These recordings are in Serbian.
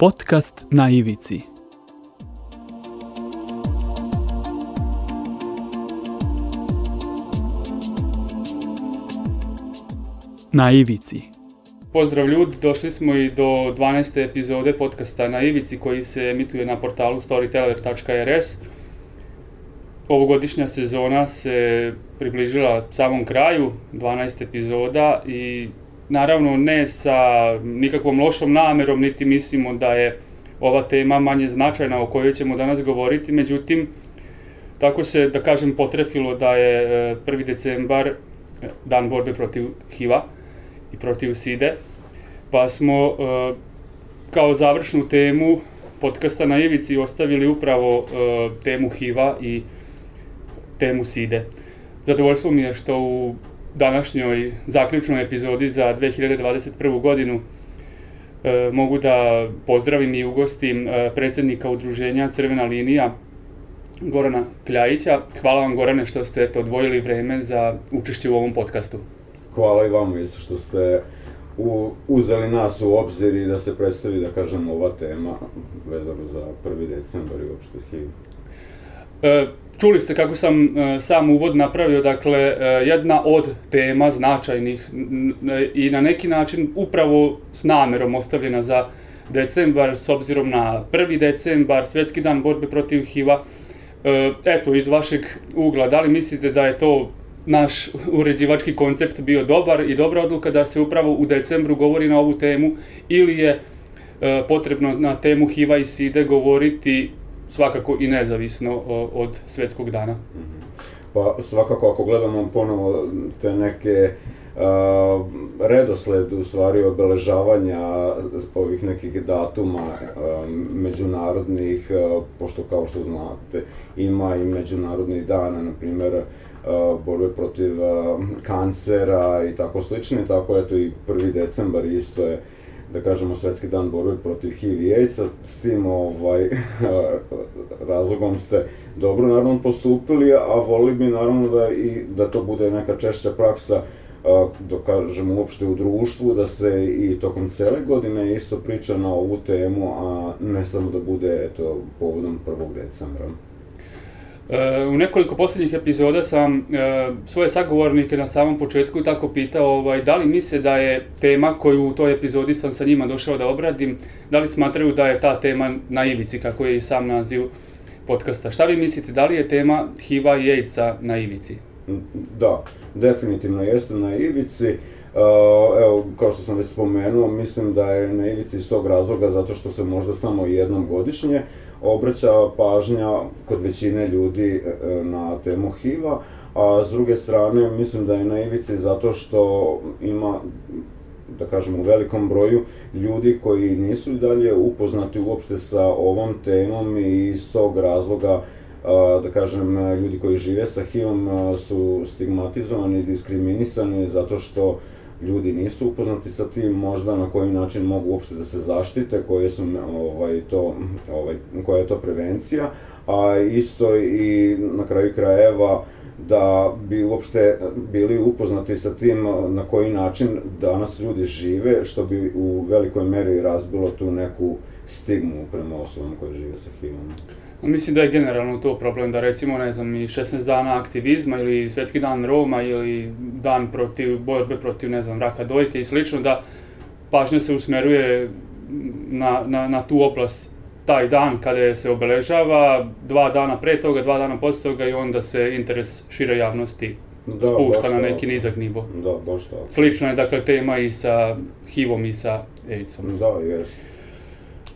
Podcast na ivici. Na ivici. Pozdrav ljudi, došli smo i do 12. epizode podcasta na Ivici koji se emituje na portalu storyteller.rs. Ovogodišnja sezona se približila samom kraju, 12 epizoda i naravno ne sa nikakvom lošom namerom, niti mislimo da je ova tema manje značajna o kojoj ćemo danas govoriti, međutim, tako se, da kažem, potrefilo da je 1. decembar e, dan borbe protiv HIV-a i protiv SIDE, pa smo e, kao završnu temu podcasta na Ivici ostavili upravo e, temu HIV-a i temu SIDE. Zadovoljstvo mi je što u današnjoj zaključnoj epizodi za 2021. godinu e, mogu da pozdravim i ugostim e, predsednika udruženja Crvena linija Gorana Kljajića. Hvala vam Gorane što ste to odvojili vreme za učešće u ovom podcastu. Hvala i vama isto što ste u, uzeli nas u obzir i da se predstavi, da kažem, ova tema vezano za 1. decembar i uopšte HIV. E, čuli ste kako sam e, sam uvod napravio, dakle, e, jedna od tema značajnih n, i na neki način upravo s namerom ostavljena za decembar, s obzirom na 1. decembar, Svetski dan borbe protiv HIV-a. E, eto, iz vašeg ugla, da li mislite da je to naš uređivački koncept bio dobar i dobra odluka da se upravo u decembru govori na ovu temu ili je e, potrebno na temu HIV-a i SIDE govoriti svakako i nezavisno od svetskog dana. Mhm. Pa svakako ako gledamo ponovo te neke redosled u stvari obeležavanja ovih nekih datuma međunarodnih, pošto kao što znate ima i međunarodni dana, na primjer borbe protiv kancera i tako slično, tako eto i 1. decembar isto je da kažemo, Svetski dan borbe protiv HIV i AIDS-a, s tim ovaj, razlogom ste dobro naravno postupili, a volili bi naravno da, i, da to bude neka češća praksa da kažemo uopšte u društvu, da se i tokom cele godine isto priča na ovu temu, a ne samo da bude eto, povodom 1. decembra. E, u nekoliko poslednjih epizoda sam e, svoje sagovornike na samom početku tako pitao ovaj, da li misle da je tema koju u toj epizodi sam sa njima došao da obradim, da li smatraju da je ta tema na ivici, kako je i sam naziv podcasta. Šta vi mislite, da li je tema HIV-a i AIDS-a na ivici? Da, definitivno jeste na ivici. Uh, evo, kao što sam već spomenuo, mislim da je na ivici iz tog razloga zato što se možda samo jednom godišnje obraća pažnja kod većine ljudi e, na temu HIV-a, a s druge strane mislim da je na ivici zato što ima da kažem u velikom broju ljudi koji nisu i dalje upoznati uopšte sa ovom temom i iz tog razloga da kažem ljudi koji žive sa HIV-om su stigmatizovani, diskriminisani zato što ljudi nisu upoznati sa tim, možda na koji način mogu uopšte da se zaštite, koje su ovaj to ovaj koja je to prevencija, a isto i na kraju krajeva da bi uopšte bili upoznati sa tim na koji način danas ljudi žive, što bi u velikoj meri razbilo tu neku stigmu prema osobama koje žive sa HIV-om. Mislim da je generalno to problem, da recimo, ne znam, i 16 dana aktivizma ili Svetski dan Roma ili dan protiv, borbe protiv, ne znam, raka dojke i slično, da pažnja se usmeruje na, na, na tu oblast taj dan kada se obeležava, dva dana pre toga, dva dana posle toga i onda se interes šire javnosti da, spušta na neki nizak nivo. Da, baš tako. Slično je, dakle, tema i sa HIV-om i sa AIDS-om. Da, jeste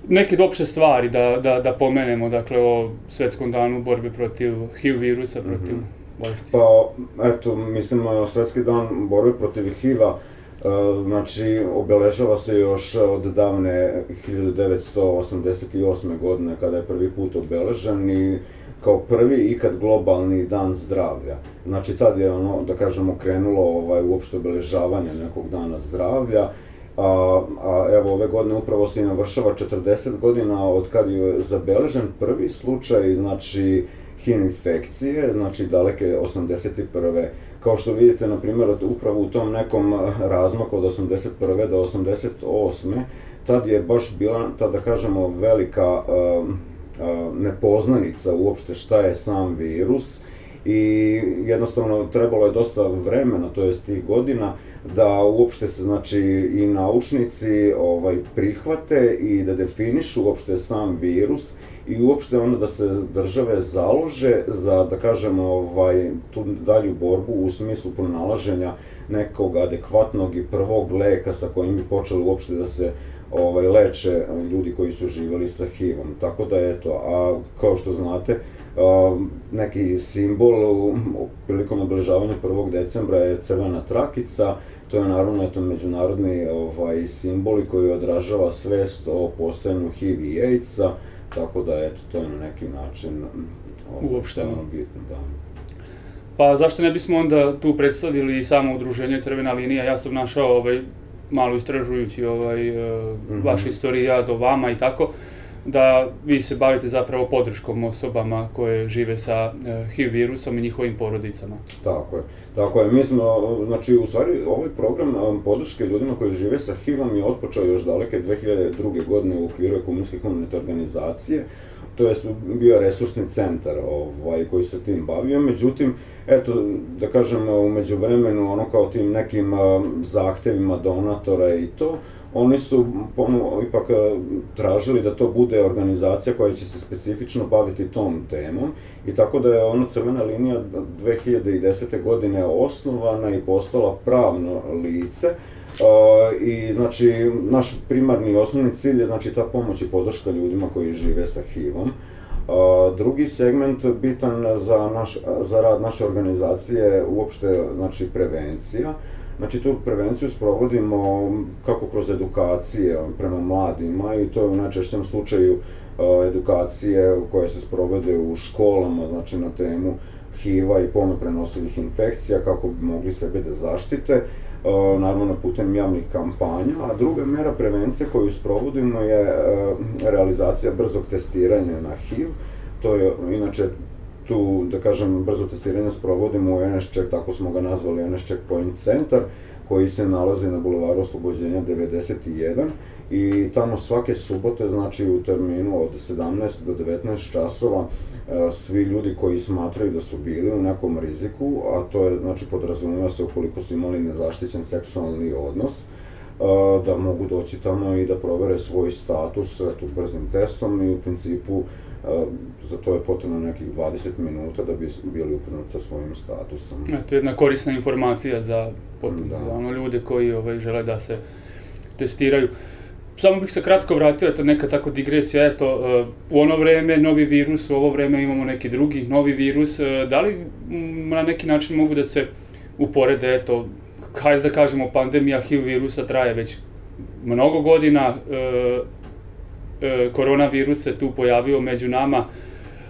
neke opšte stvari da, da, da pomenemo, dakle, o svetskom danu borbe protiv HIV virusa, protiv mm -hmm. bolesti. Pa, eto, mislim, svetski dan borbe protiv HIV-a, znači, obeležava se još od davne 1988. godine, kada je prvi put obeležen i kao prvi ikad globalni dan zdravlja. Znači, tad je ono, da kažemo, krenulo ovaj, uopšte obeležavanje nekog dana zdravlja a, a evo ove godine upravo se i navršava 40 godina od kad je zabeležen prvi slučaj, znači HIV infekcije, znači daleke 81. Kao što vidite, na primjer, upravo u tom nekom razmaku od 81. do 88. tad je baš bila, tad da kažemo, velika uh, uh, nepoznanica uopšte šta je sam virus i jednostavno trebalo je dosta vremena, to jest tih godina, da uopšte se znači i naučnici ovaj prihvate i da definišu uopšte sam virus i uopšte ono da se države založe za da kažemo ovaj tu dalju borbu u smislu pronalaženja nekog adekvatnog i prvog leka sa kojim bi počeli uopšte da se ovaj leče ljudi koji su živeli sa HIV-om. Tako da eto, a kao što znate, neki simbol prilikom obeležavanja 1. decembra je crvena trakica, to je naravno eto, međunarodni ovaj, simbol koji odražava svest o postojanju HIV i AIDS-a, tako da eto, to je na neki način ovaj, uopšteno bitno. Da. Pa zašto ne bismo onda tu predstavili samo udruženje Crvena linija? Ja sam našao ovaj, malo istražujući ovaj, mm -hmm. vaš istorijat o vama i tako da vi se bavite zapravo podrškom osobama koje žive sa uh, HIV virusom i njihovim porodicama. Tako je. Tako je. Mi smo, znači, u stvari, ovaj program podrške ljudima koji žive sa HIV-om je otpočeo još daleke 2002. godine u okviru ekumenske komunite organizacije, to jest bio resursni centar ovaj, koji se tim bavio, međutim, eto, da kažem, umeđu vremenu, ono kao tim nekim zahtevima donatora i to, oni su ono, ipak e, tražili da to bude organizacija koja će se specifično baviti tom temom i tako da je ono Crvena linija 2010. godine osnovana i postala pravno lice Uh, I znači, naš primarni osnovni cilj je znači ta pomoć i podrška ljudima koji žive sa HIV-om. Uh, drugi segment bitan za, naš, za rad naše organizacije uopšte znači prevencija. Uh, Znači tu prevenciju sprovodimo kako kroz edukacije prema mladima i to je u najčešćem slučaju edukacije koje se sprovode u školama, znači na temu HIV-a i polno prenosivih infekcija, kako bi mogli sebe da zaštite, naravno putem javnih kampanja, a druga mera prevencije koju sprovodimo je realizacija brzog testiranja na HIV, to je inače tu, da kažem, brzo testiranje sprovodimo u NS Check, tako smo ga nazvali NS Checkpoint Center, koji se nalazi na bulevaru Oslobođenja 91 i tamo svake subote, znači u terminu od 17 do 19 časova, e, svi ljudi koji smatraju da su bili u nekom riziku, a to je, znači, podrazumeva se ukoliko su imali nezaštićen seksualni odnos, e, da mogu doći tamo i da provere svoj status tu brzim testom i u principu za to je potrebno nekih 20 minuta da bi bili upoznati sa svojim statusom. To je jedna korisna informacija za, da. za ono ljude koji ovaj, žele da se testiraju. Samo bih se kratko vratio, eto neka tako digresija, eto, u ono vreme novi virus, u ovo vreme imamo neki drugi novi virus, da li na neki način mogu da se uporede, eto, hajde da kažemo, pandemija HIV virusa traje već mnogo godina, E, koronavirus se tu pojavio među nama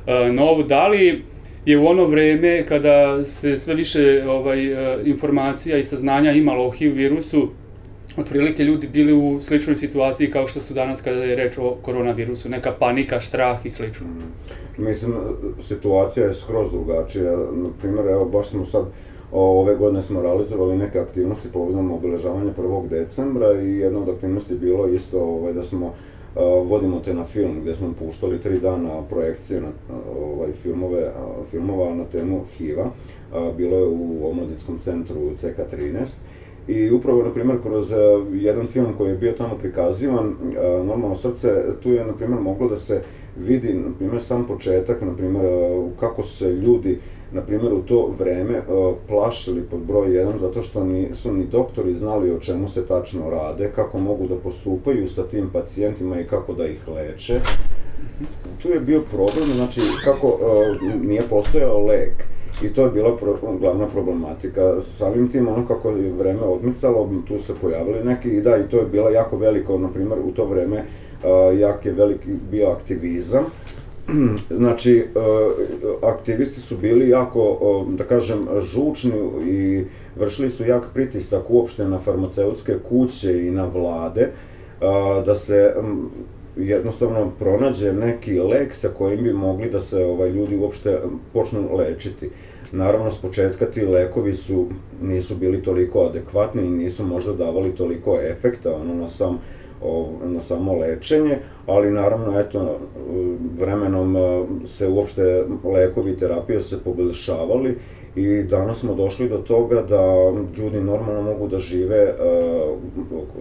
e, novo. Da li je u ono vreme kada se sve više ovaj, e, informacija i saznanja imalo o HIV virusu, otprilike ljudi bili u sličnoj situaciji kao što su danas kada je reč o koronavirusu, neka panika, strah i slično. Mislim, situacija je skroz drugačija. Na primjer, evo, baš smo sad Ove godine smo realizovali neke aktivnosti povodom obeležavanja 1. decembra i jedna od aktivnosti bilo isto ovaj, da smo vodimo te na film gde smo puštali tri dana projekcije na ovaj, filmove, filmova na temu HIV-a. Bilo je u omladinskom centru CK13 I upravo, na primjer, kroz jedan film koji je bio tamo prikazivan, Normalno srce, tu je, na primjer, moglo da se vidi, na primjer, sam početak, na primjer, kako se ljudi na primjer, u to vreme uh, plašili pod broj 1 zato što nisu ni doktori znali o čemu se tačno rade, kako mogu da postupaju sa tim pacijentima i kako da ih leče. Tu je bio problem, znači, kako uh, nije postojao lek. I to je bila pro, glavna problematika. Samim tim, ono kako je vreme odmicalo, tu se pojavili neki, i da, i to je bila jako veliko, na primjer, u to vreme uh, jak je veliki bio aktivizam, znači, e, aktivisti su bili jako, da kažem, žučni i vršili su jak pritisak uopšte na farmaceutske kuće i na vlade, da se jednostavno pronađe neki lek sa kojim bi mogli da se ovaj, ljudi uopšte počnu lečiti. Naravno, s početka ti lekovi su, nisu bili toliko adekvatni i nisu možda davali toliko efekta ono, na, sam, na samo lečenje, ali naravno, eto, vremenom se uopšte lekovi i terapije se poboljšavali i danas smo došli do toga da ljudi normalno mogu da žive uh,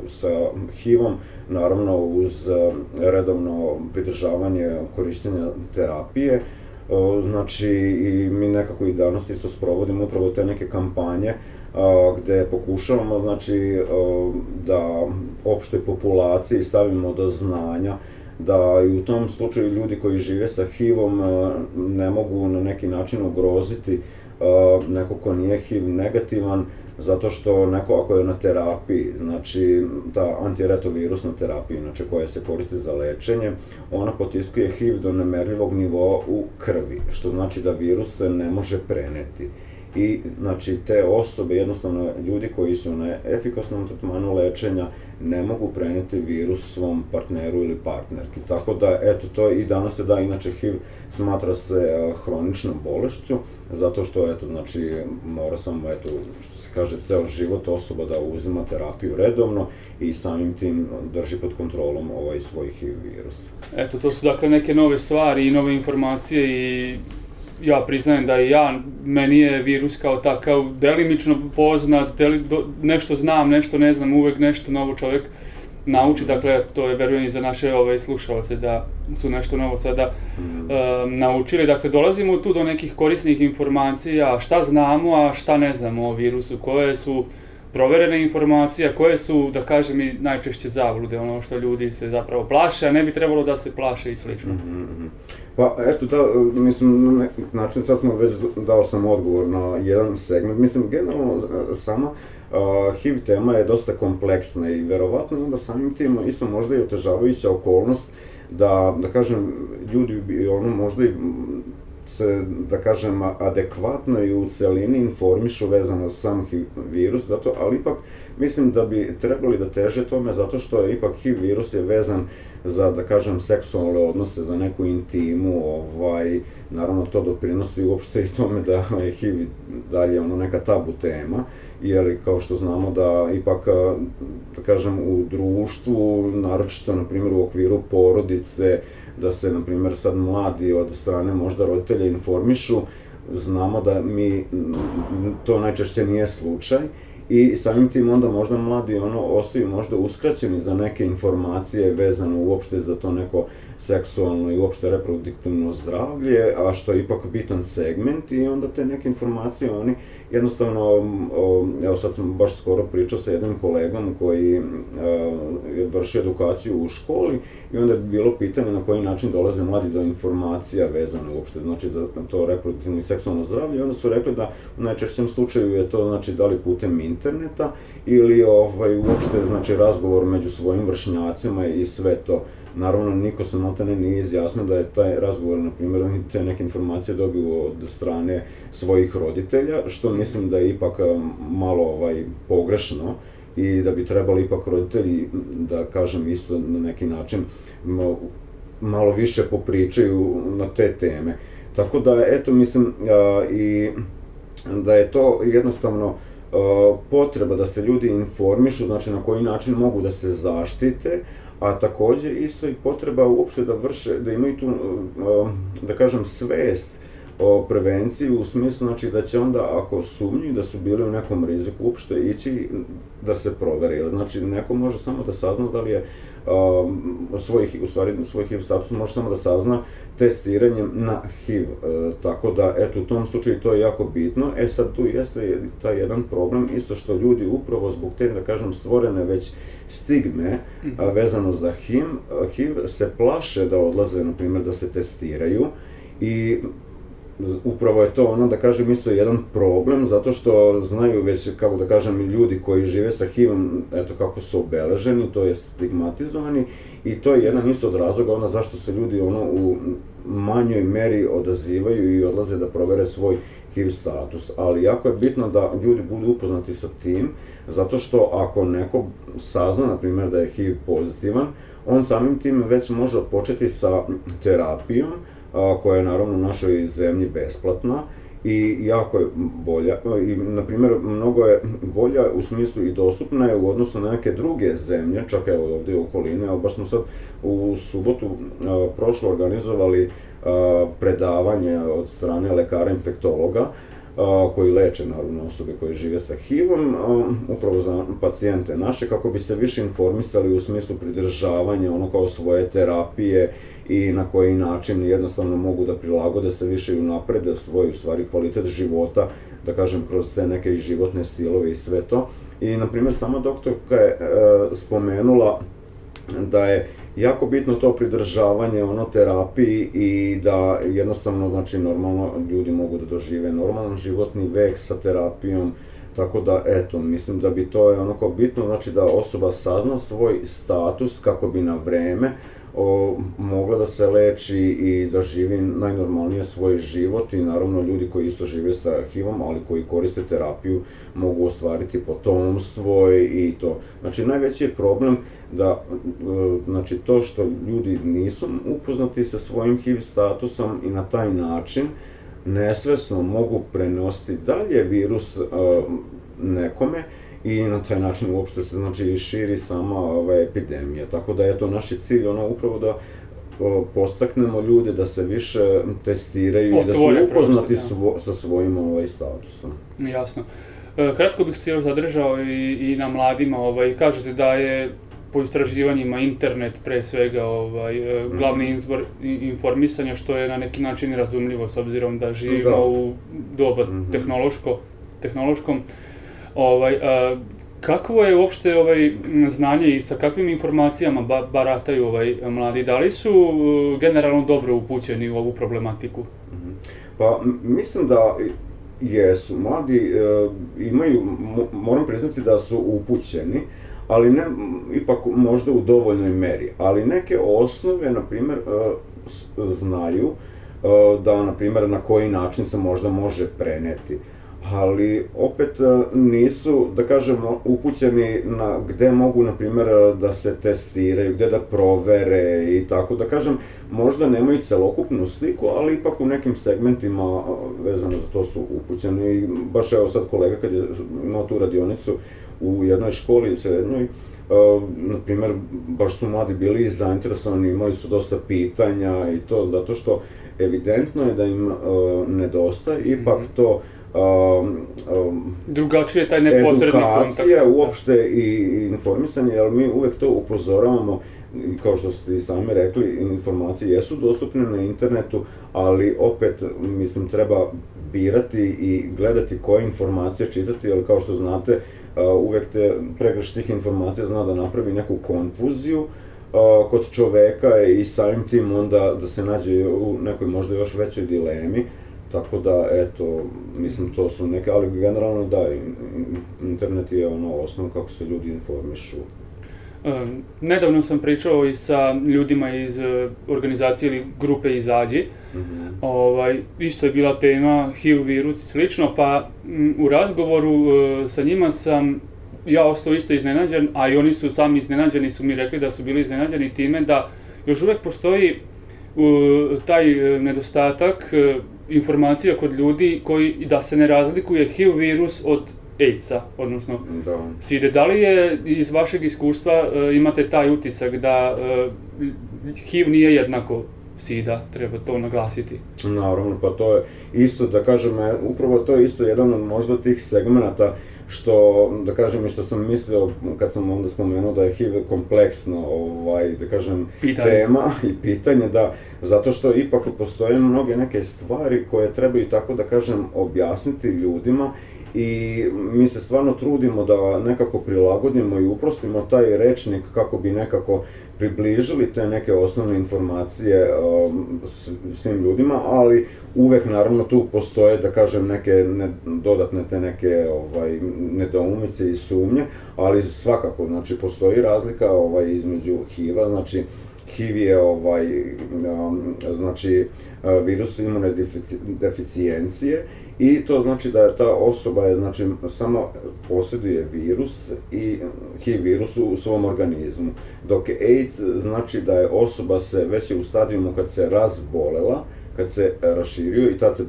sa HIV-om, naravno uz uh, redovno pridržavanje korištenja terapije. Uh, znači, i mi nekako i danas isto sprovodimo upravo te neke kampanje uh, gde pokušavamo znači, uh, da opštoj populaciji stavimo do znanja da i u tom slučaju ljudi koji žive sa HIV-om ne mogu na neki način ugroziti neko ko nije HIV negativan, zato što neko ako je na terapiji, znači ta antiretovirusna terapija, znači koja se koristi za lečenje, ona potiskuje HIV do nemerljivog nivoa u krvi, što znači da virus se ne može preneti. I znači te osobe, jednostavno ljudi koji su na efikasnom tretmanu lečenja, ne mogu preneti virus svom partneru ili partnerki. Tako da, eto, to i danas se da, inače HIV smatra se hroničnom bolešću, zato što, eto, znači, mora samo, eto, što se kaže, ceo život osoba da uzima terapiju redovno i samim tim drži pod kontrolom ovaj svoj HIV virus. Eto, to su dakle neke nove stvari i nove informacije i ja priznajem da i ja, meni je virus kao takav delimično poznat, deli, do, nešto znam, nešto ne znam, uvek nešto novo čovjek nauči, dakle, to je, verujem, i za naše ove, slušalce da su nešto novo sada mm. e, naučili. Dakle, dolazimo tu do nekih korisnih informacija, šta znamo, a šta ne znamo o virusu, koje su proverene informacije, koje su, da kažem, i najčešće zavlude, ono što ljudi se zapravo plaše, a ne bi trebalo da se plaše i slično. Mm -hmm. Pa, eto, da, mislim, na neki način, sad smo već dao sam odgovor na jedan segment. Mislim, generalno, e, sama uh, HIV tema je dosta kompleksna i verovatno onda samim tim isto možda i otežavajuća okolnost da, da kažem, ljudi bi ono možda i se, da kažem, adekvatno i u celini informišu vezano za sam HIV virus, zato, ali ipak mislim da bi trebali da teže tome zato što je ipak HIV virus je vezan za, da kažem, seksualne odnose, za neku intimu, ovaj, naravno to doprinosi uopšte i tome da je HIV dalje ono neka tabu tema, jer kao što znamo da ipak, da kažem, u društvu, naročito, na primjer, u okviru porodice, da se, na primjer, sad mladi od strane možda roditelja informišu, znamo da mi, to najčešće nije slučaj, i samim tim onda možda mladi ono ostaju možda uskraćeni za neke informacije vezano uopšte za to neko seksualno i uopšte reproduktivno zdravlje, a što je ipak bitan segment i onda te neke informacije oni jednostavno, evo sad sam baš skoro pričao sa jednim kolegom koji o, je vršio edukaciju u školi i onda je bilo pitanje na koji način dolaze mladi do informacija vezano uopšte, znači za to reproduktivno i seksualno zdravlje i onda su rekli da u najčešćem slučaju je to znači da li putem interneta ili ovaj, uopšte znači razgovor među svojim vršnjacima i sve to. Naravno, niko se notane nije izjasnio da je taj razgovor, na primjer, te neke informacije dobio od strane svojih roditelja, što mislim da je ipak malo ovaj, pogrešno i da bi trebali ipak roditelji, da kažem isto na neki način, malo više popričaju na te teme. Tako da, eto, mislim, a, i da je to jednostavno a, potreba da se ljudi informišu, znači na koji način mogu da se zaštite, a takođe isto i potreba uopšte da vrše, da imaju tu, um, da kažem, svest o prevenciji u smislu znači da će onda ako sumnju da su bili u nekom riziku uopšte ići da se proveri. Znači neko može samo da sazna da li je um, svojih, u stvari svoj HIV status može samo da sazna testiranjem na HIV. E, tako da, eto, u tom slučaju to je jako bitno. E sad tu jeste taj jedan problem, isto što ljudi upravo zbog te, da kažem, stvorene već stigme a, vezano za HIV, HIV se plaše da odlaze, na primjer, da se testiraju i upravo je to ono da kažem isto jedan problem zato što znaju već kako da kažem ljudi koji žive sa HIV-om eto kako su obeleženi, to je stigmatizovani i to je jedan isto od razloga onda zašto se ljudi ono u manjoj meri odazivaju i odlaze da provere svoj HIV status, ali jako je bitno da ljudi budu upoznati sa tim, zato što ako neko sazna, na primjer, da je HIV pozitivan, on samim tim već može početi sa terapijom, a, koja je naravno našoj zemlji besplatna, i jako je bolja, i na primjer mnogo je bolja u smislu i dostupna je u odnosu na neke druge zemlje, čak evo ovdje u okoline, ali baš smo sad u subotu a, prošlo organizovali a, predavanje od strane lekara infektologa, koji leče naravno osobe koje žive sa HIV-om, upravo za pacijente naše, kako bi se više informisali u smislu pridržavanja ono kao svoje terapije i na koji način jednostavno mogu da prilagode se više i unaprede svoj u stvari kvalitet života, da kažem kroz te neke životne stilove i sve to. I na primjer sama doktorka je e, spomenula da je jako bitno to pridržavanje ono terapiji i da jednostavno znači normalno ljudi mogu da dožive normalan životni vek sa terapijom tako da eto mislim da bi to je ono kao bitno znači da osoba sazna svoj status kako bi na vreme o, mogla da se leči i da živi najnormalnije svoj život i naravno ljudi koji isto žive sa HIV-om, ali koji koriste terapiju mogu ostvariti potomstvo i to. Znači najveći je problem da znači to što ljudi nisu upoznati sa svojim HIV statusom i na taj način nesvesno mogu prenositi dalje virus nekome i na taj način uopšte se znači širi sama ova epidemija. Tako da je to naš cilj ono upravo da o, postaknemo ljude da se više testiraju i da su upoznati svo, sa svojim ovaj statusom. Jasno. E, kratko bih se još zadržao i, i na mladima, ovaj, kažete da je po istraživanjima internet pre svega ovaj, e, glavni mhm. izvor informisanja što je na neki način razumljivo s obzirom da živimo da. u doba mm -hmm. tehnološko, tehnološkom. Ovaj, a, kakvo je uopšte ovaj znanje i sa kakvim informacijama ba, barataju ovaj mladi? Da li su generalno dobro upućeni u ovu problematiku? Mhm. Pa mislim da jesu. Mladi e, imaju, moram priznati da su upućeni, ali ne, ipak možda u dovoljnoj meri. Ali neke osnove, na primjer, e, znaju e, da, na primjer, na koji način se možda može preneti ali opet e, nisu, da kažemo, upućeni na gde mogu, na primjer, e, da se testiraju, gde da provere i tako, da kažem, možda nemaju celokupnu sliku, ali ipak u nekim segmentima e, vezano za to su upućeni. I baš evo sad kolega kad je imao tu radionicu u jednoj školi srednjoj, Uh, na primjer, baš su mladi bili zainteresovani, imali su dosta pitanja i to, zato što evidentno je da im uh, nedostaje ipak mm -hmm. to um, um, drugačije taj neposredni edukacija kontakt. uopšte i informisanje, jer mi uvek to upozoravamo kao što ste i sami rekli, informacije jesu dostupne na internetu, ali opet, mislim, treba birati i gledati koje informacije čitati, jer kao što znate, uvek te pregrš tih informacija zna da napravi neku konfuziju, kod čoveka i samim tim onda da se nađe u nekoj možda još većoj dilemi, Tako da, eto, mislim, to su neke, ali generalno da, internet je ono osnov kako se ljudi informišu. Nedavno sam pričao i sa ljudima iz e, organizacije ili grupe Izađi. Mm -hmm. ovaj, isto je bila tema HIV virus i slično, pa m, u razgovoru e, sa njima sam ja ostao isto iznenađen, a i oni su sami iznenađeni, su mi rekli da su bili iznenađeni time da još uvek postoji taj e, nedostatak e, informacija kod ljudi koji da se ne razlikuje HIV virus od AIDS-a, odnosno da. SIDE. Da li je iz vašeg iskustva e, imate taj utisak da HIV nije jednako SIDA, treba to naglasiti. Naravno, pa to je isto, da kažem, upravo to je isto jedan od možda tih segmenata što, da kažem, i što sam mislio kad sam onda spomenuo da je HIV kompleksno, ovaj, da kažem, pitanje. tema i pitanje, da, zato što ipak postoje mnoge neke stvari koje trebaju tako da kažem objasniti ljudima i mi se stvarno trudimo da nekako prilagodimo i uprostimo taj rečnik kako bi nekako približili te neke osnovne informacije um, svim ljudima, ali uvek naravno tu postoje, da kažem, neke ne, dodatne te neke ovaj, nedoumice i sumnje, ali svakako, znači, postoji razlika ovaj, između HIV-a, znači, HIV je ovaj, znači, virus imunne deficijencije i to znači da je ta osoba je, znači, samo posjeduje virus i HIV virus u svom organizmu. Dok AIDS znači da je osoba se već u stadijumu kad se razbolela, kad se raširio i tad se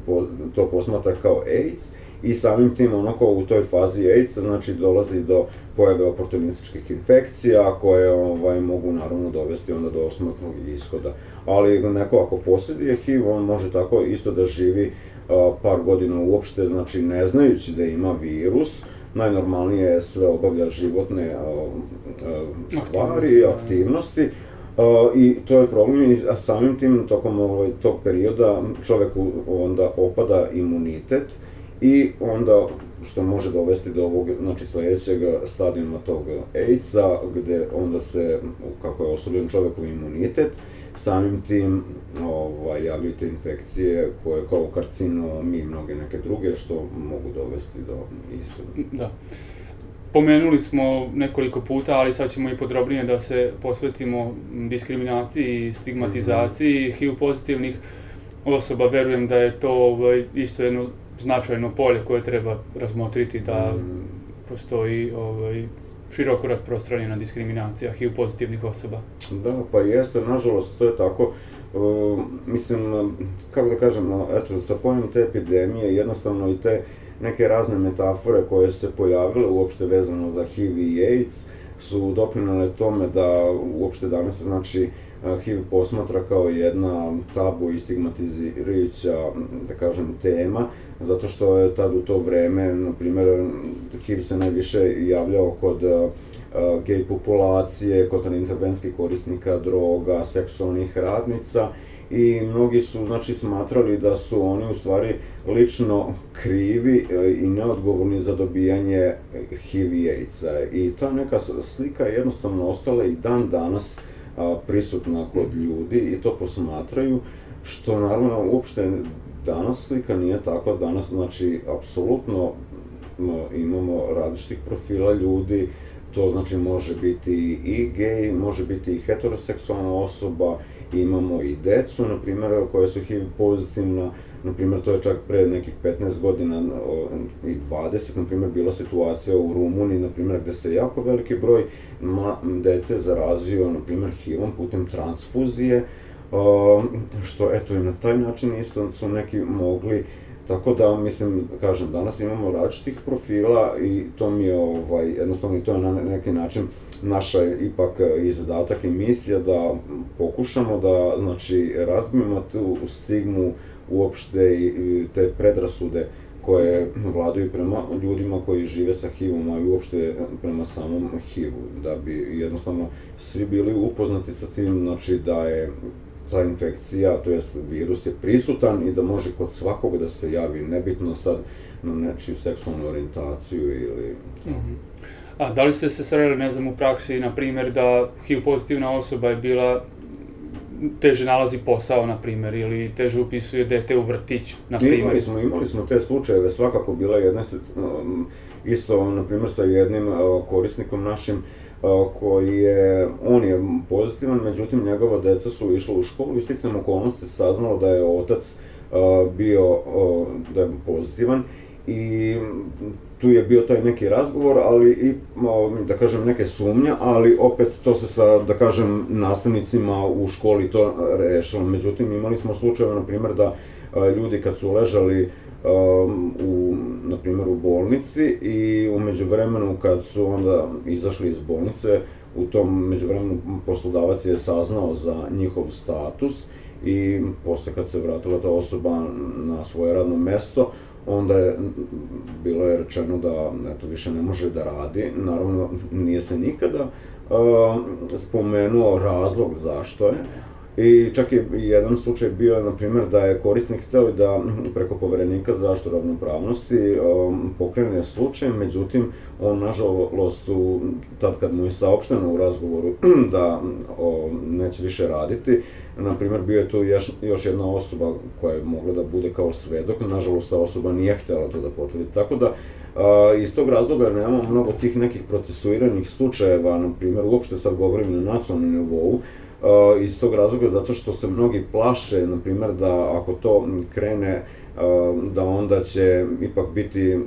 to posmatra kao AIDS i samim tim onako u toj fazi AIDS znači dolazi do pojave oportunističkih infekcija koje ovaj, mogu naravno dovesti onda do smrtnog ishoda. Ali neko ako posjeduje HIV, on može tako isto da živi a, par godina uopšte, znači ne znajući da ima virus, najnormalnije je sve obavlja životne a, a, stvari, da. aktivnosti, Uh, I to je problem i samim tim tokom ovaj, tog perioda čoveku onda opada imunitet i onda što može dovesti do ovog, znači sledećeg stadijuma tog AIDS-a, gde onda se, kako je osobljen čoveku imunitet, samim tim ovaj, javljaju te infekcije koje kao karcinomi i mnoge neke druge što mogu dovesti do ishoda. Da. Pomenuli smo nekoliko puta, ali sad ćemo i podrobnije da se posvetimo diskriminaciji i stigmatizaciji mm -hmm. HIV pozitivnih osoba. Verujem da je to ovaj, isto jedno značajno polje koje treba razmotriti da mm. postoji ovaj, široko rasprostranjena diskriminacija HIV pozitivnih osoba. Da, pa jeste, nažalost, to je tako. Uh, mislim, kako da kažem, eto, sa pojavom te epidemije, jednostavno i te neke razne metafore koje se pojavile uopšte vezano za HIV i AIDS su doprinale tome da uopšte danas, znači, HIV posmatra kao jedna tabu i stigmatizirajuća, da kažem, tema, zato što je tad u to vreme, na primjer, HIV se najviše javljao kod uh, gej populacije, kod intervenskih korisnika droga, seksualnih radnica i mnogi su znači smatrali da su oni u stvari lično krivi i neodgovorni za dobijanje HIV i AIDS-a. I ta neka slika je jednostavno ostala i dan danas a, prisutna kod ljudi i to posmatraju što naravno uopšte danas slika nije takva, danas znači apsolutno imamo različitih profila ljudi, to znači može biti i gej, može biti i heteroseksualna osoba, imamo i decu, na primjer, koje su HIV pozitivna, na primjer, to je čak pre nekih 15 godina i 20, na primjer, bila situacija u Rumuniji, na primjer, gde se jako veliki broj dece zarazio, na primjer, HIV-om putem transfuzije, što eto i na taj način isto su neki mogli Tako da, mislim, kažem, danas imamo različitih profila i to mi je, ovaj, jednostavno, i to je na neki način naša ipak i zadatak i misija da pokušamo da, znači, razbijemo tu stigmu uopšte i te predrasude koje vladaju prema ljudima koji žive sa HIV-om, a i uopšte prema samom HIV-u, da bi jednostavno svi bili upoznati sa tim, znači da je ta infekcija, to jest virus je prisutan i da može kod svakog da se javi, nebitno sad na nečiju seksualnu orijentaciju ili... Mm -hmm. A da li ste se sreli, ne znam, u praksi, na primjer, da HIV pozitivna osoba je bila teže nalazi posao, na primjer, ili teže upisuje dete u vrtić, na primjer? Imali smo, imali smo te slučajeve, svakako bila jedna, um, isto, na primjer, sa jednim uh, korisnikom našim, koji je, on je pozitivan, međutim njegova deca su išla u školu i sticam okolnosti saznalo da je otac bio da je pozitivan i tu je bio taj neki razgovor, ali i, da kažem, neke sumnje, ali opet to se sa, da kažem, nastavnicima u školi to rešilo. Međutim, imali smo slučajeve, na primjer, da ljudi kad su ležali um, u, na primjer, u bolnici i umeđu vremenu kad su onda izašli iz bolnice, u tom međuvremenu poslodavac je saznao za njihov status i posle kad se vratila ta osoba na svoje radno mesto, onda je bilo je rečeno da eto više ne može da radi. Naravno nije se nikada uh, spomenuo razlog zašto je, I čak je jedan slučaj bio, na primjer, da je korisnik hteo da preko poverenika za zaštitu ravnopravnosti um, pokrene slučaj, međutim, on, nažalost, u, tad kad mu je saopšteno u razgovoru da o, neće više raditi, na primjer, bio je tu još, još jedna osoba koja je mogla da bude kao svedok, nažalost, ta osoba nije htela to da potvrdi. Tako da, a, iz tog razloga nemamo mnogo tih nekih procesuiranih slučajeva, na primjer, uopšte sad govorim na nacionalnom nivou, uh, iz tog razloga zato što se mnogi plaše, na primjer, da ako to krene da onda će ipak biti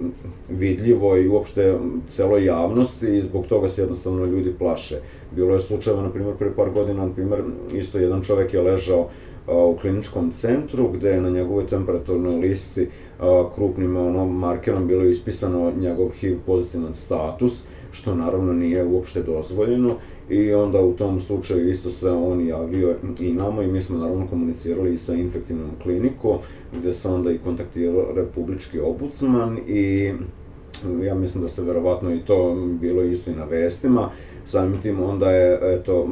vidljivo i uopšte celoj javnosti i zbog toga se jednostavno ljudi plaše. Bilo je slučajeva, na primjer, pre par godina, na primjer, isto jedan čovek je ležao u kliničkom centru gde je na njegovoj temperaturnoj listi krupnim ono, markerom bilo ispisano njegov HIV pozitivan status, što naravno nije uopšte dozvoljeno i onda u tom slučaju isto se on javio i nama i mi smo naravno komunicirali i sa infektivnom klinikom gde se onda i kontaktirao republički obucman i ja mislim da ste verovatno i to bilo isto i na vestima, samim tim onda je, eto,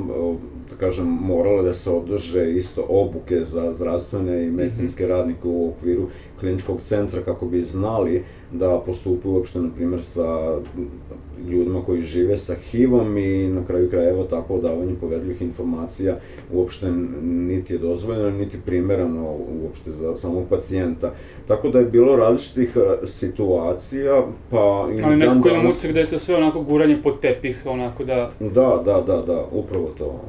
da kažem, moralo da se održe isto obuke za zdravstvene i medicinske radnike u okviru kliničkog centra kako bi znali da postupaju uopšte, na primjer, sa ljudima koji žive sa HIV-om i na kraju krajeva tako odavanje povedljivih informacija uopšte niti je dozvoljeno, niti primerano uopšte za samog pacijenta. Tako da je bilo različitih e, situacija, pa... I Ali nekako imam utisak da je to sve onako guranje pod tepih, onako da... Da, da, da, da, upravo to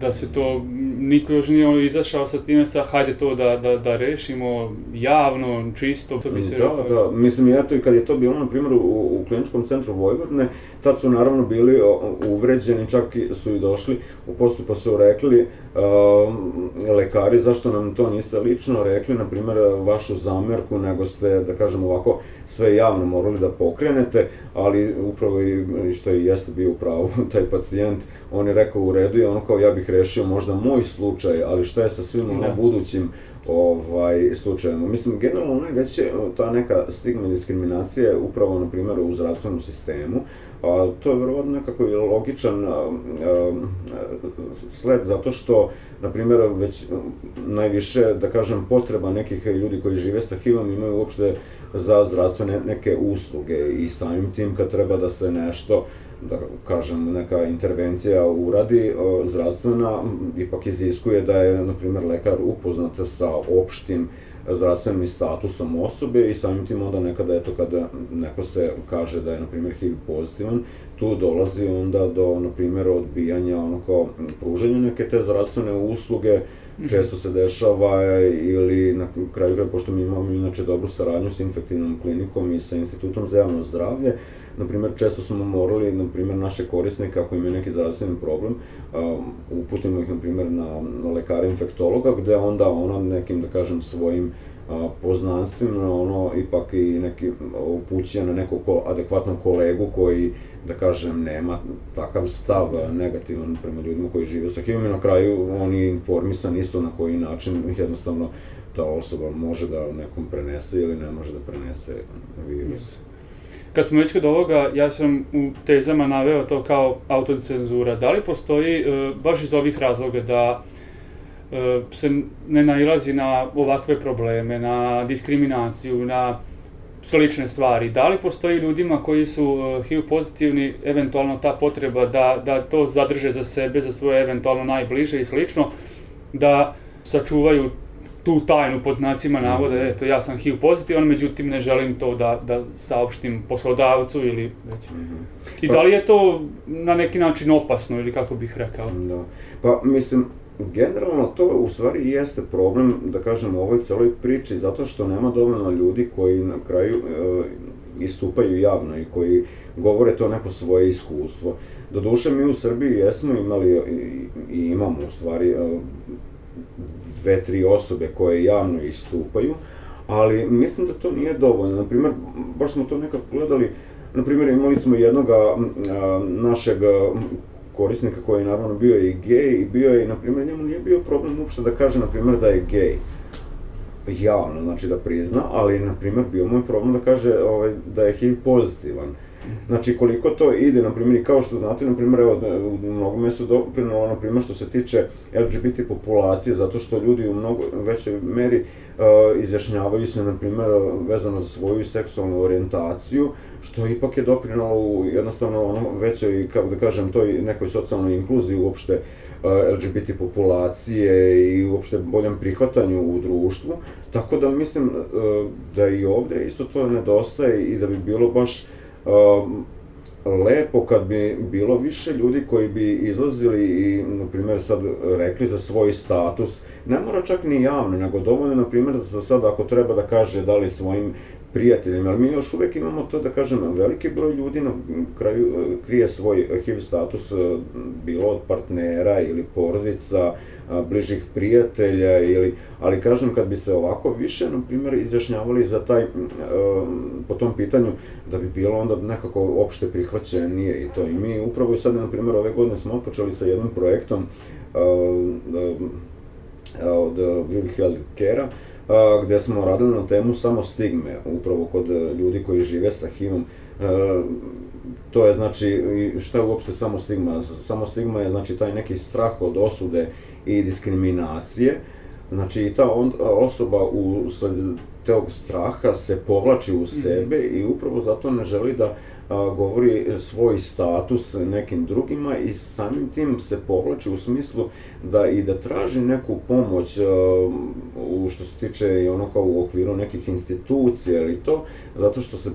da se to, niko još nije izašao sa time, sa hajde to da, da, da rešimo javno, čisto, to bi se da, rekao. Da, mislim, eto i kad je to bilo, na primjer, u, u kliničkom centru Vojvodne, tad su naravno bili uvređeni, čak su i došli u postupa su rekli uh, lekari zašto nam to niste lično rekli, na primjer, vašu zamerku, nego ste, da kažem ovako, sve javno morali da pokrenete, ali upravo i što i jeste bio upravo taj pacijent, on je rekao u redu i ono kao ja bih rešio možda moj slučaj, ali šta je sa svim ono da. budućim ovaj, slučajima. Mislim, generalno najveće ta neka stigma i diskriminacija je upravo, na primjer, u zdravstvenom sistemu, a to je verovatno nekako i logičan a, a, sled, zato što, na primjer, već najviše, da kažem, potreba nekih ljudi koji žive sa HIV-om imaju uopšte za zdravstvene neke usluge i samim tim kad treba da se nešto da kažem, neka intervencija uradi zdravstvena, ipak iziskuje da je, na primjer, lekar upoznat sa opštim zdravstvenim statusom osobe i samim tim onda nekada, eto, kada neko se kaže da je, na primjer, HIV pozitivan, tu dolazi onda do, na primjer, odbijanja, ono kao, pruženja neke te zdravstvene usluge. Često se dešava ili na kraju kraja, pošto mi imamo inače dobru saradnju sa infektivnom klinikom i sa institutom za javno zdravlje, na primjer, često smo morali, na primjer, naše korisnike, ako imaju neki zdravstveni problem, um, uputimo ih, na primjer, na, na lekara infektologa, gde onda ona nekim, da kažem, svojim a, poznanstvima, ono, ipak i neki upućuje na nekog ko, adekvatnog kolegu koji, da kažem, nema takav stav negativan prema ljudima koji žive sa HIV-om i na kraju on je informisan isto na koji način jednostavno ta osoba može da nekom prenese ili ne može da prenese virus. Kad smo već kod ovoga, ja sam u tezama naveo to kao autocenzura. Da li postoji, e, baš iz ovih razloga, da se ne nailazi na ovakve probleme, na diskriminaciju, na slične stvari. Da li postoji ljudima koji su e, HIV pozitivni, eventualno ta potreba da, da to zadrže za sebe, za svoje eventualno najbliže i slično, da sačuvaju tu tajnu pod znacima navoda, mm. eto ja sam HIV pozitivan, međutim ne želim to da, da saopštim poslodavcu ili već. Mm -hmm. I pa, da li je to na neki način opasno ili kako bih rekao? Da. Pa mislim, generalno to u stvari jeste problem, da kažem, u ovoj celoj priči, zato što nema dovoljno ljudi koji na kraju e, istupaju javno i koji govore to neko svoje iskustvo. Doduše, mi u Srbiji jesmo imali i, i imamo u stvari e, dve, tri osobe koje javno istupaju, ali mislim da to nije dovoljno. Naprimer, baš smo to nekako gledali, naprimer imali smo jednog našeg korisnika koji je naravno bio i gej i bio je, na primjer, njemu nije bio problem uopšte da kaže, na primjer, da je gej javno, znači da prizna, ali, na primjer, bio mu je problem da kaže ovaj, da je HIV pozitivan. Znači, koliko to ide, na primjer, kao što znate, na primjer, evo, u mnogome su doprinalo, na primjer, što se tiče LGBT populacije, zato što ljudi u mnogo većoj meri uh, izjašnjavaju se, na primjer, vezano za svoju seksualnu orijentaciju, što ipak je doprinalo u jednostavno ono većoj, kako da kažem, toj nekoj socijalnoj inkluziji uopšte uh, LGBT populacije i uopšte boljem prihvatanju u društvu, tako da mislim uh, da i ovde isto to nedostaje i da bi bilo baš Um, lepo kad bi bilo više ljudi koji bi izlazili i, na primjer, sad rekli za svoj status, ne mora čak ni javno, nego dovoljno, na primjer, za sad ako treba da kaže da li svojim prijateljima, ali mi još uvek imamo to da kažem, veliki broj ljudi na kraju e, krije svoj HIV status e, bilo od partnera ili porodica, bližih prijatelja ili, ali kažem kad bi se ovako više, na primjer, izjašnjavali za taj, po tom pitanju, da bi bilo onda nekako opšte prihvaćenije i to. I mi upravo sad, na primjer, ove godine smo otpočeli sa jednim projektom od Vivi Health Care-a, gde smo radili na temu samo stigme, upravo kod e, ljudi koji žive sa HIV-om. E, to je znači, šta je uopšte samo stigma? Samo stigma je znači taj neki strah od osude i diskriminacije. Znači i ta on, osoba u tog straha se povlači u sebe mm -hmm. i upravo zato ne želi da a, govori svoj status nekim drugima i samim tim se povlači u smislu da i da traži neku pomoć u što se tiče i ono kao u okviru nekih institucija ili to, zato što se,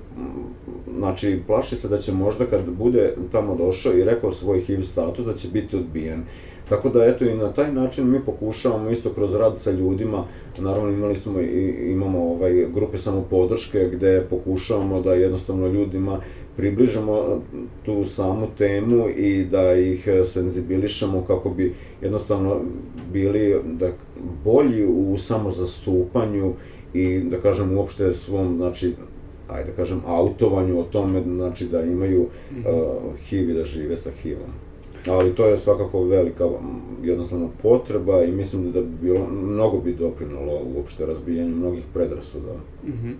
znači, plaši se da će možda kad bude tamo došao i rekao svoj HIV status da će biti odbijen. Tako da eto i na taj način mi pokušavamo isto kroz rad sa ljudima, naravno imali smo i imamo ovaj grupe samopodrške gde pokušavamo da jednostavno ljudima približamo tu samu temu i da ih senzibilišemo kako bi jednostavno bili da bolji u samozastupanju i da kažem uopšte svom znači ajde da kažem autovanju o tome znači da imaju mm -hmm. uh, HIV i da žive sa HIV-om ali to je svakako velika jednostavno potreba i mislim da bi bilo, mnogo bi doprinalo uopšte razbijanju mnogih predrasuda. Mm -hmm.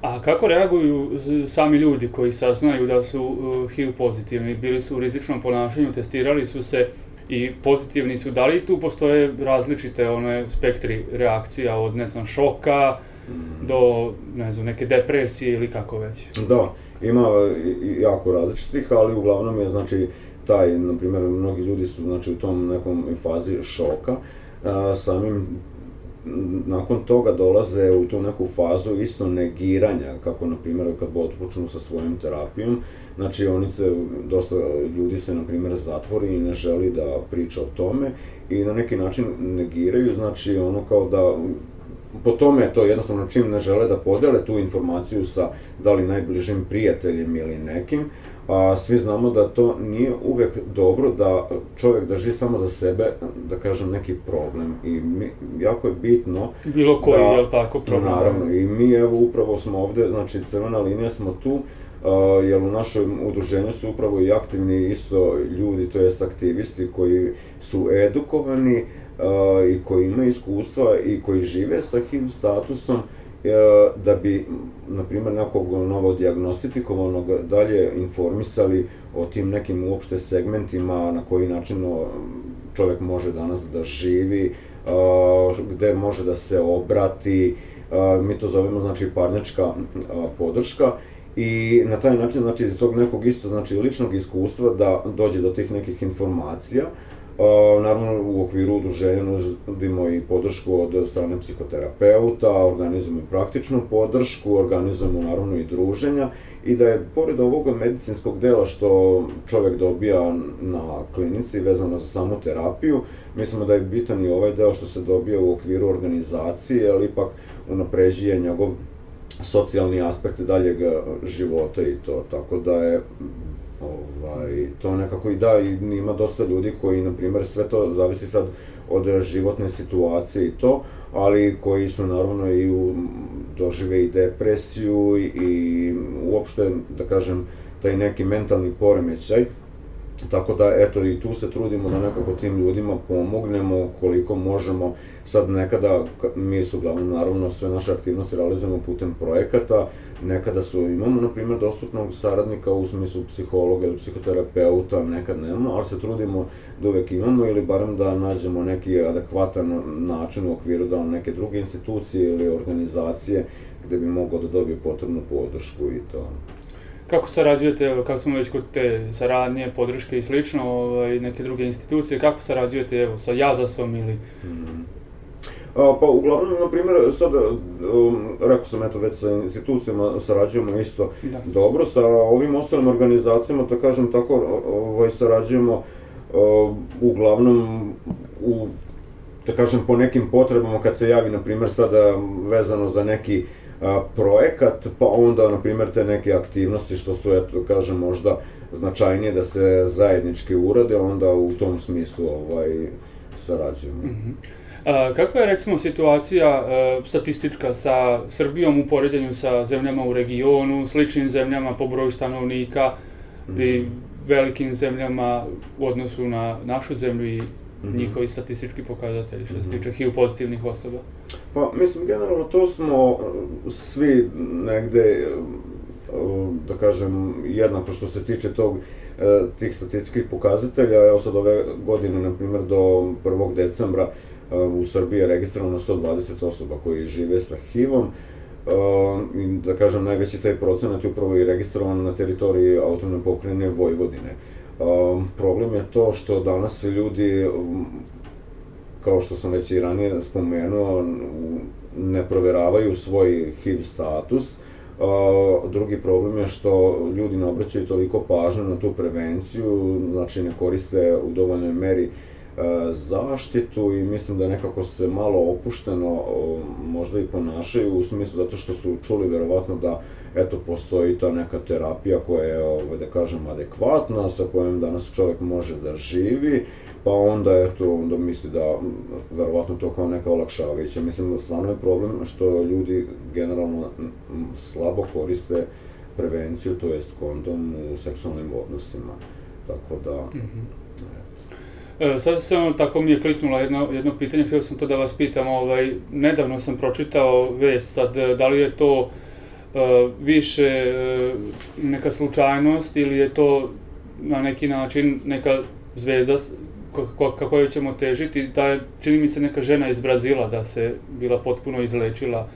A kako reaguju sami ljudi koji saznaju da su uh, HIV pozitivni? Bili su u rizičnom ponašanju, testirali su se i pozitivni su. Da li tu postoje različite one spektri reakcija od, ne znam, šoka mm. do, ne znam, neke depresije ili kako već? Da, ima jako različitih, ali uglavnom je, znači, taj, na primjer, mnogi ljudi su znači, u tom nekom fazi šoka, a, samim nakon toga dolaze u tu neku fazu isto negiranja, kako na primjer kad otpočnu sa svojom terapijom, znači oni se, dosta ljudi se na primjer zatvori i ne želi da priča o tome i na neki način negiraju, znači ono kao da po tome je to jednostavno čim ne žele da podele tu informaciju sa da li najbližim prijateljem ili nekim, a svi znamo da to nije uvek dobro da čovjek drži samo za sebe, da kažem, neki problem. I mi, jako je bitno... Bilo koji, da, je tako, problem? Naravno, i mi evo upravo smo ovde, znači crvena linija smo tu, Uh, jer u našem udruženju su upravo i aktivni isto ljudi, to jest aktivisti koji su edukovani uh, i koji imaju iskustva i koji žive sa HIV statusom da bi, na primjer, nekog novo diagnostifikovanog dalje informisali o tim nekim uopšte segmentima na koji način čovjek može danas da živi, e, gde može da se obrati, e, mi to zovemo znači parnička podrška. I na taj način znači iz tog nekog isto znači ličnog iskustva da dođe do tih nekih informacija naravno, u okviru udruženja nudimo i podršku od strane psihoterapeuta, organizujemo i praktičnu podršku, organizujemo naravno i druženja i da je, pored ovog medicinskog dela što čovek dobija na klinici vezano za samu terapiju, mislimo da je bitan i ovaj deo što se dobija u okviru organizacije, ali ipak unapređuje njegov socijalni aspekt daljeg života i to, tako da je Ovaj, to nekako i da, i ima dosta ljudi koji, na primjer, sve to zavisi sad od životne situacije i to, ali koji su naravno i u, dožive i depresiju i, i uopšte, da kažem, taj neki mentalni poremećaj. Tako da, eto, i tu se trudimo da nekako tim ljudima pomognemo koliko možemo. Sad nekada, mi su uglavnom, naravno, sve naše aktivnosti realizujemo putem projekata, nekada su, imamo, na primjer, dostupnog saradnika u smislu psihologa ili psihoterapeuta, nekad nemamo, ali se trudimo da uvek imamo ili barem da nađemo neki adekvatan način u okviru da neke druge institucije ili organizacije gde bi mogao da dobije potrebnu podršku i to. Kako sarađujete, evo, kako smo već kod te saradnje, podrške i slično, ovaj, neke druge institucije, kako sarađujete, evo, sa Jazasom ili... Mm. A, pa uglavnom, na primjer, sad, um, rekao sam, eto, već sa institucijama sarađujemo isto Da. dobro, sa ovim ostalim organizacijama, da kažem tako, ovaj, sarađujemo uh, uglavnom u da kažem, po nekim potrebama kad se javi, na primjer, sada vezano za neki a, projekat, pa onda, na primjer, te neke aktivnosti što su, eto, kažem, možda značajnije da se zajednički urade, onda u tom smislu ovaj, sarađujemo. Mhm. A, kakva je recimo situacija e, statistička sa Srbijom u poređenju sa zemljama u regionu, sličnim zemljama po broju stanovnika i velikim zemljama u odnosu na našu zemlju i Mhm. njihovi statistički pokazatelji što se Mhm. tiče HIV pozitivnih osoba? Pa, mislim, generalno to smo uh, svi negde, uh, da kažem, jednako što se tiče tog, uh, tih statističkih pokazatelja, evo sad ove godine, na primjer, do 1. decembra uh, u Srbiji je registrovano 120 osoba koji žive sa HIV-om, Uh, i da kažem, najveći taj procenat je upravo i registrovan na teritoriji autonomne pokrajine Vojvodine. Um, problem je to što danas ljudi um, kao što sam već i ranije spomenuo, ne proveravaju svoj HIV status. A, drugi problem je što ljudi ne obraćaju toliko pažnje na tu prevenciju, znači ne koriste u dovoljnoj meri e, zaštitu i mislim da nekako se malo opušteno o, možda i ponašaju u smislu zato što su čuli verovatno da eto postoji ta neka terapija koja je ovaj, da kažem adekvatna sa kojom danas čovjek može da živi pa onda eto onda misli da verovatno to kao neka olakšavajuća mislim da stvarno je problem što ljudi generalno slabo koriste prevenciju to jest kondom u seksualnim odnosima tako da Mhm. eto. E, sad samo tako mi je kliknulo jedno, jedno pitanje, htio sam to da vas pitam, ovaj, nedavno sam pročitao vest, sad da li je to više e, neka slučajnost ili je to na neki način neka zvezda s- ko- ko- ka kojoj ćemo težiti, da je, čini mi se neka žena iz Brazila da se bila potpuno izlečila.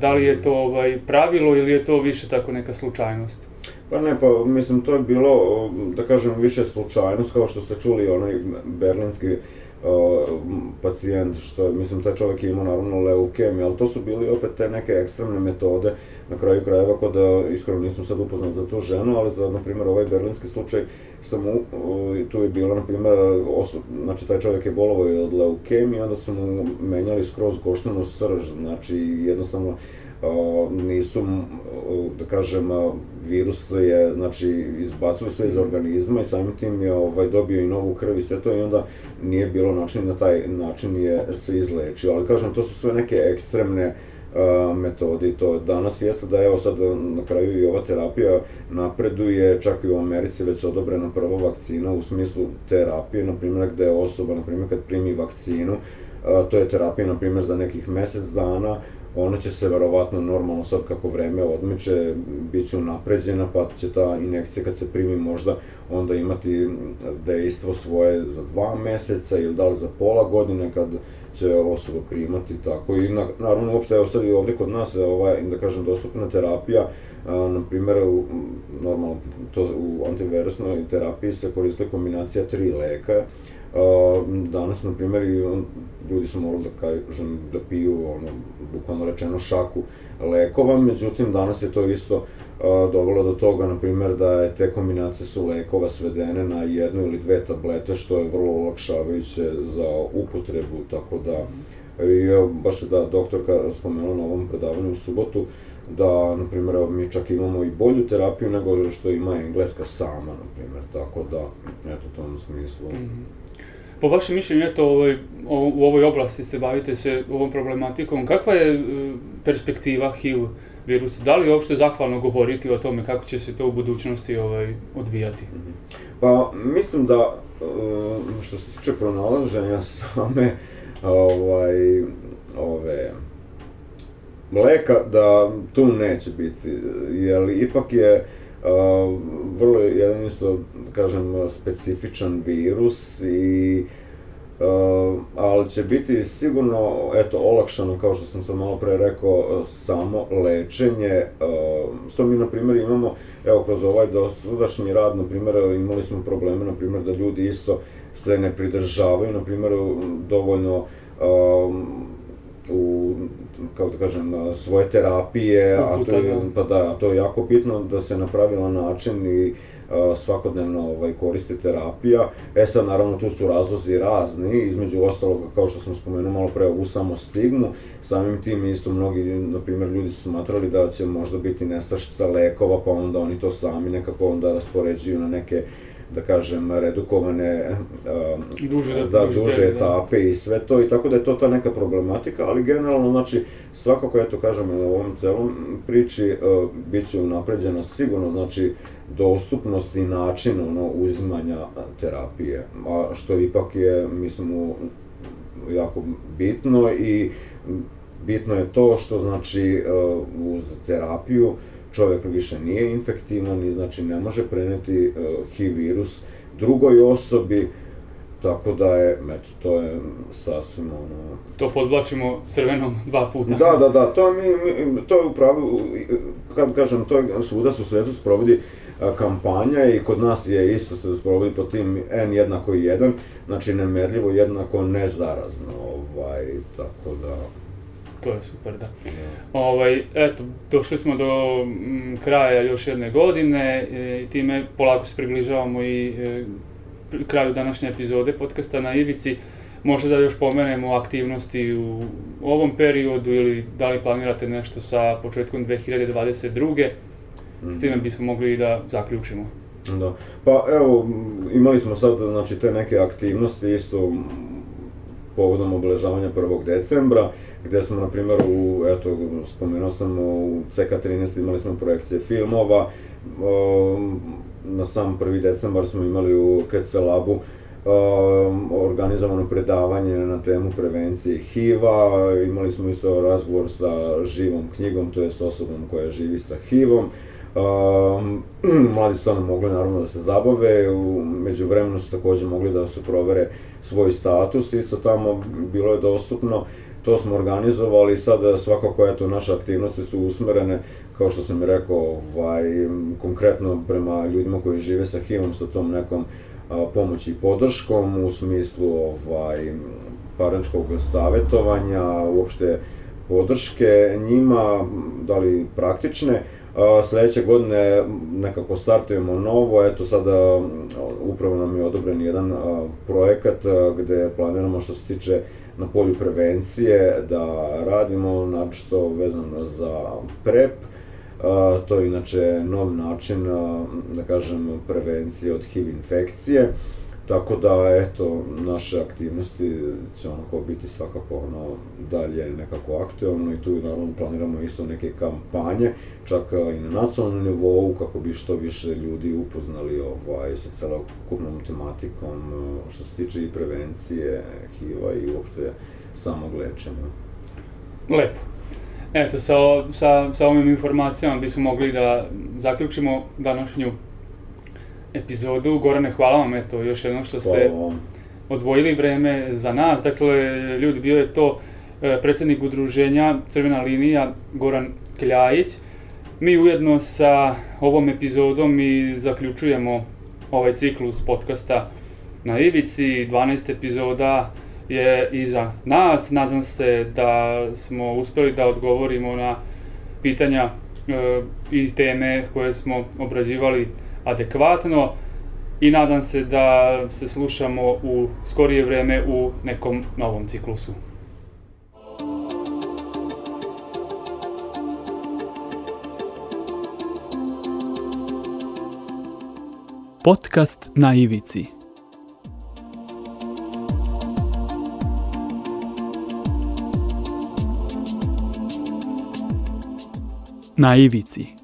Da li je to ovaj, pravilo ili je to više tako neka slučajnost? Pa ne, pa mislim to je bilo, da kažem, više slučajnost, kao što ste čuli, onaj berlinski pacijent, što je, mislim, taj čovjek je imao naravno leukemiju, ali to su bili opet te neke ekstremne metode, na kraju krajeva, kod da, iskreno nisam sad upoznat za tu ženu, ali za, na primjer, ovaj berlinski slučaj, sam u, o, tu je bilo, na primjer, znači taj čovjek je bolovao od leukemije, onda su mu menjali skroz koštanu srž, znači jednostavno nisu, da kažem, virus je, znači, izbacili se iz organizma i samim tim je ovaj, dobio i novu krv i sve to i onda nije bilo način na taj način je se izlečio. Ali kažem, to su sve neke ekstremne a, metode i to danas jeste da evo sad na kraju i ova terapija napreduje, čak i u Americi već odobrena prva vakcina u smislu terapije, na primjer gde osoba, na primjer kad primi vakcinu, to je terapija na primjer za nekih mesec dana, ona će se verovatno normalno sad kako vreme odmiče, bit će unapređena, pa će ta injekcija kad se primi možda onda imati dejstvo svoje za dva meseca ili da li za pola godine kad će osoba primati tako i na, naravno uopšte evo sad i ovde kod nas ovaj, da kažem, dostupna terapija, a, na primjer, u, normalno, to u antivirusnoj terapiji se koriste kombinacija tri leka, danas, na primjer, ljudi su morali da kažem, da piju, ono, bukvalno rečeno, šaku lekova, međutim, danas je to isto dovelo do toga, na primjer, da je te kombinacije su lekova svedene na jednu ili dve tablete, što je vrlo olakšavajuće za upotrebu, tako da, i baš da doktorka spomenula na ovom predavanju u subotu, da, na primjer, mi čak imamo i bolju terapiju nego što ima engleska sama, na primjer, tako da, eto, u tom smislu. Mhm. Po vašem mišljenju, eto, ovaj, u ovoj oblasti se bavite se ovom problematikom, kakva je e, perspektiva HIV virusa? Da li je uopšte zahvalno govoriti o tome kako će se to u budućnosti ovaj, odvijati? Pa, mislim da, e, što se tiče pronalaženja same, ovaj, ove, leka, da tu neće biti, jer ipak je a, vrlo jedan isto, da kažem, specifičan virus i a, ali će biti sigurno, eto, olakšano, kao što sam sad malo pre rekao, samo lečenje. A, što mi, na primjer, imamo, evo, kroz ovaj dosadašnji rad, na primjer, imali smo probleme, na primjer, da ljudi isto se ne pridržavaju, na primjer, dovoljno um, u kako da kažem, svoje terapije, a to je, pa da, to je jako bitno da se na pravilan način i svakodnevno ovaj, koristi terapija. E sad, naravno, tu su razlozi razni, između ostalog, kao što sam spomenuo malo pre, ovu samo stigmu, samim tim isto mnogi, na primjer, ljudi su smatrali da će možda biti nestašica lekova, pa onda oni to sami nekako onda raspoređuju na neke da kažem, redukovane uh, duže, da, duže da. etape da. i sve to i tako da je to ta neka problematika, ali generalno, znači, svakako, eto, kažem, u ovom celom priči uh, bit će unapređena sigurno, znači, dostupnost i način ono, uzimanja terapije, a što ipak je, mislim, jako bitno i bitno je to što, znači, uh, uz terapiju čovjek više nije infektivan i znači ne može preneti uh, HIV virus drugoj osobi, tako da je, eto, to je sasvim ono... To podvlačimo crvenom dva puta. Da, da, da, to mi, mi to je upravo, kad kažem, to je, svuda se u svetu sprovodi kampanja i kod nas je isto se sprovodi po tim N jednako 1, znači nemerljivo jednako nezarazno, ovaj, tako da... To je super, da. Yeah. Ovaj, eto, došli smo do m, mm, kraja još jedne godine i time polako se približavamo i e, kraju današnje epizode podcasta na Ivici. Možda da još pomenemo aktivnosti u ovom periodu ili da li planirate nešto sa početkom 2022. S time bismo mogli da zaključimo. Da. Pa evo, imali smo sad znači, te neke aktivnosti isto povodom obeležavanja 1. decembra, gde smo, na primjer, u, eto, spomenuo sam, u CK13 imali smo projekcije filmova, na sam 1. decembar smo imali u KC Labu organizovano predavanje na temu prevencije HIV-a, imali smo isto razgovor sa živom knjigom, to jest osobom koja živi sa HIV-om, Um, mladi su tamo mogli naravno da se zabave, u međuvremenu su takođe mogli da se provere svoj status, isto tamo bilo je dostupno, to smo organizovali, sad svakako eto naše aktivnosti su usmerene, kao što sam rekao, ovaj, konkretno prema ljudima koji žive sa HIV-om, sa tom nekom a, pomoći i podrškom u smislu ovaj, parenčkog savetovanja, uopšte podrške njima, da li praktične, Sledeće godine nekako startujemo novo, eto sada upravo nam je odobren jedan projekat gde planiramo što se tiče na polju prevencije da radimo, našto vezano za PrEP, to je inače nov način, da kažem, prevencije od HIV infekcije. Tako da, eto, naše aktivnosti će onako biti svakako ono dalje nekako aktualno i tu naravno planiramo isto neke kampanje, čak i na nacionalnom nivou kako bi što više ljudi upoznali ovaj, sa celokupnom tematikom što se tiče i prevencije HIV-a i uopšte samog lečenja. Lepo. Eto, sa, sa, sa ovim informacijama bismo mogli da zaključimo današnju epizodu. Gorane, hvala vam eto još jedno što ste odvojili vreme za nas. Dakle, ljudi, bio je to e, predsednik udruženja Crvena linija Goran Kljajić. Mi ujedno sa ovom epizodom i zaključujemo ovaj ciklus podcasta na Ivici. 12 epizoda je iza nas. Nadam se da smo uspeli da odgovorimo na pitanja e, i teme koje smo obrađivali adekvatno i nadam se da se slušamo u skorije vreme u nekom novom ciklusu. Podcast na ivici. Na ivici.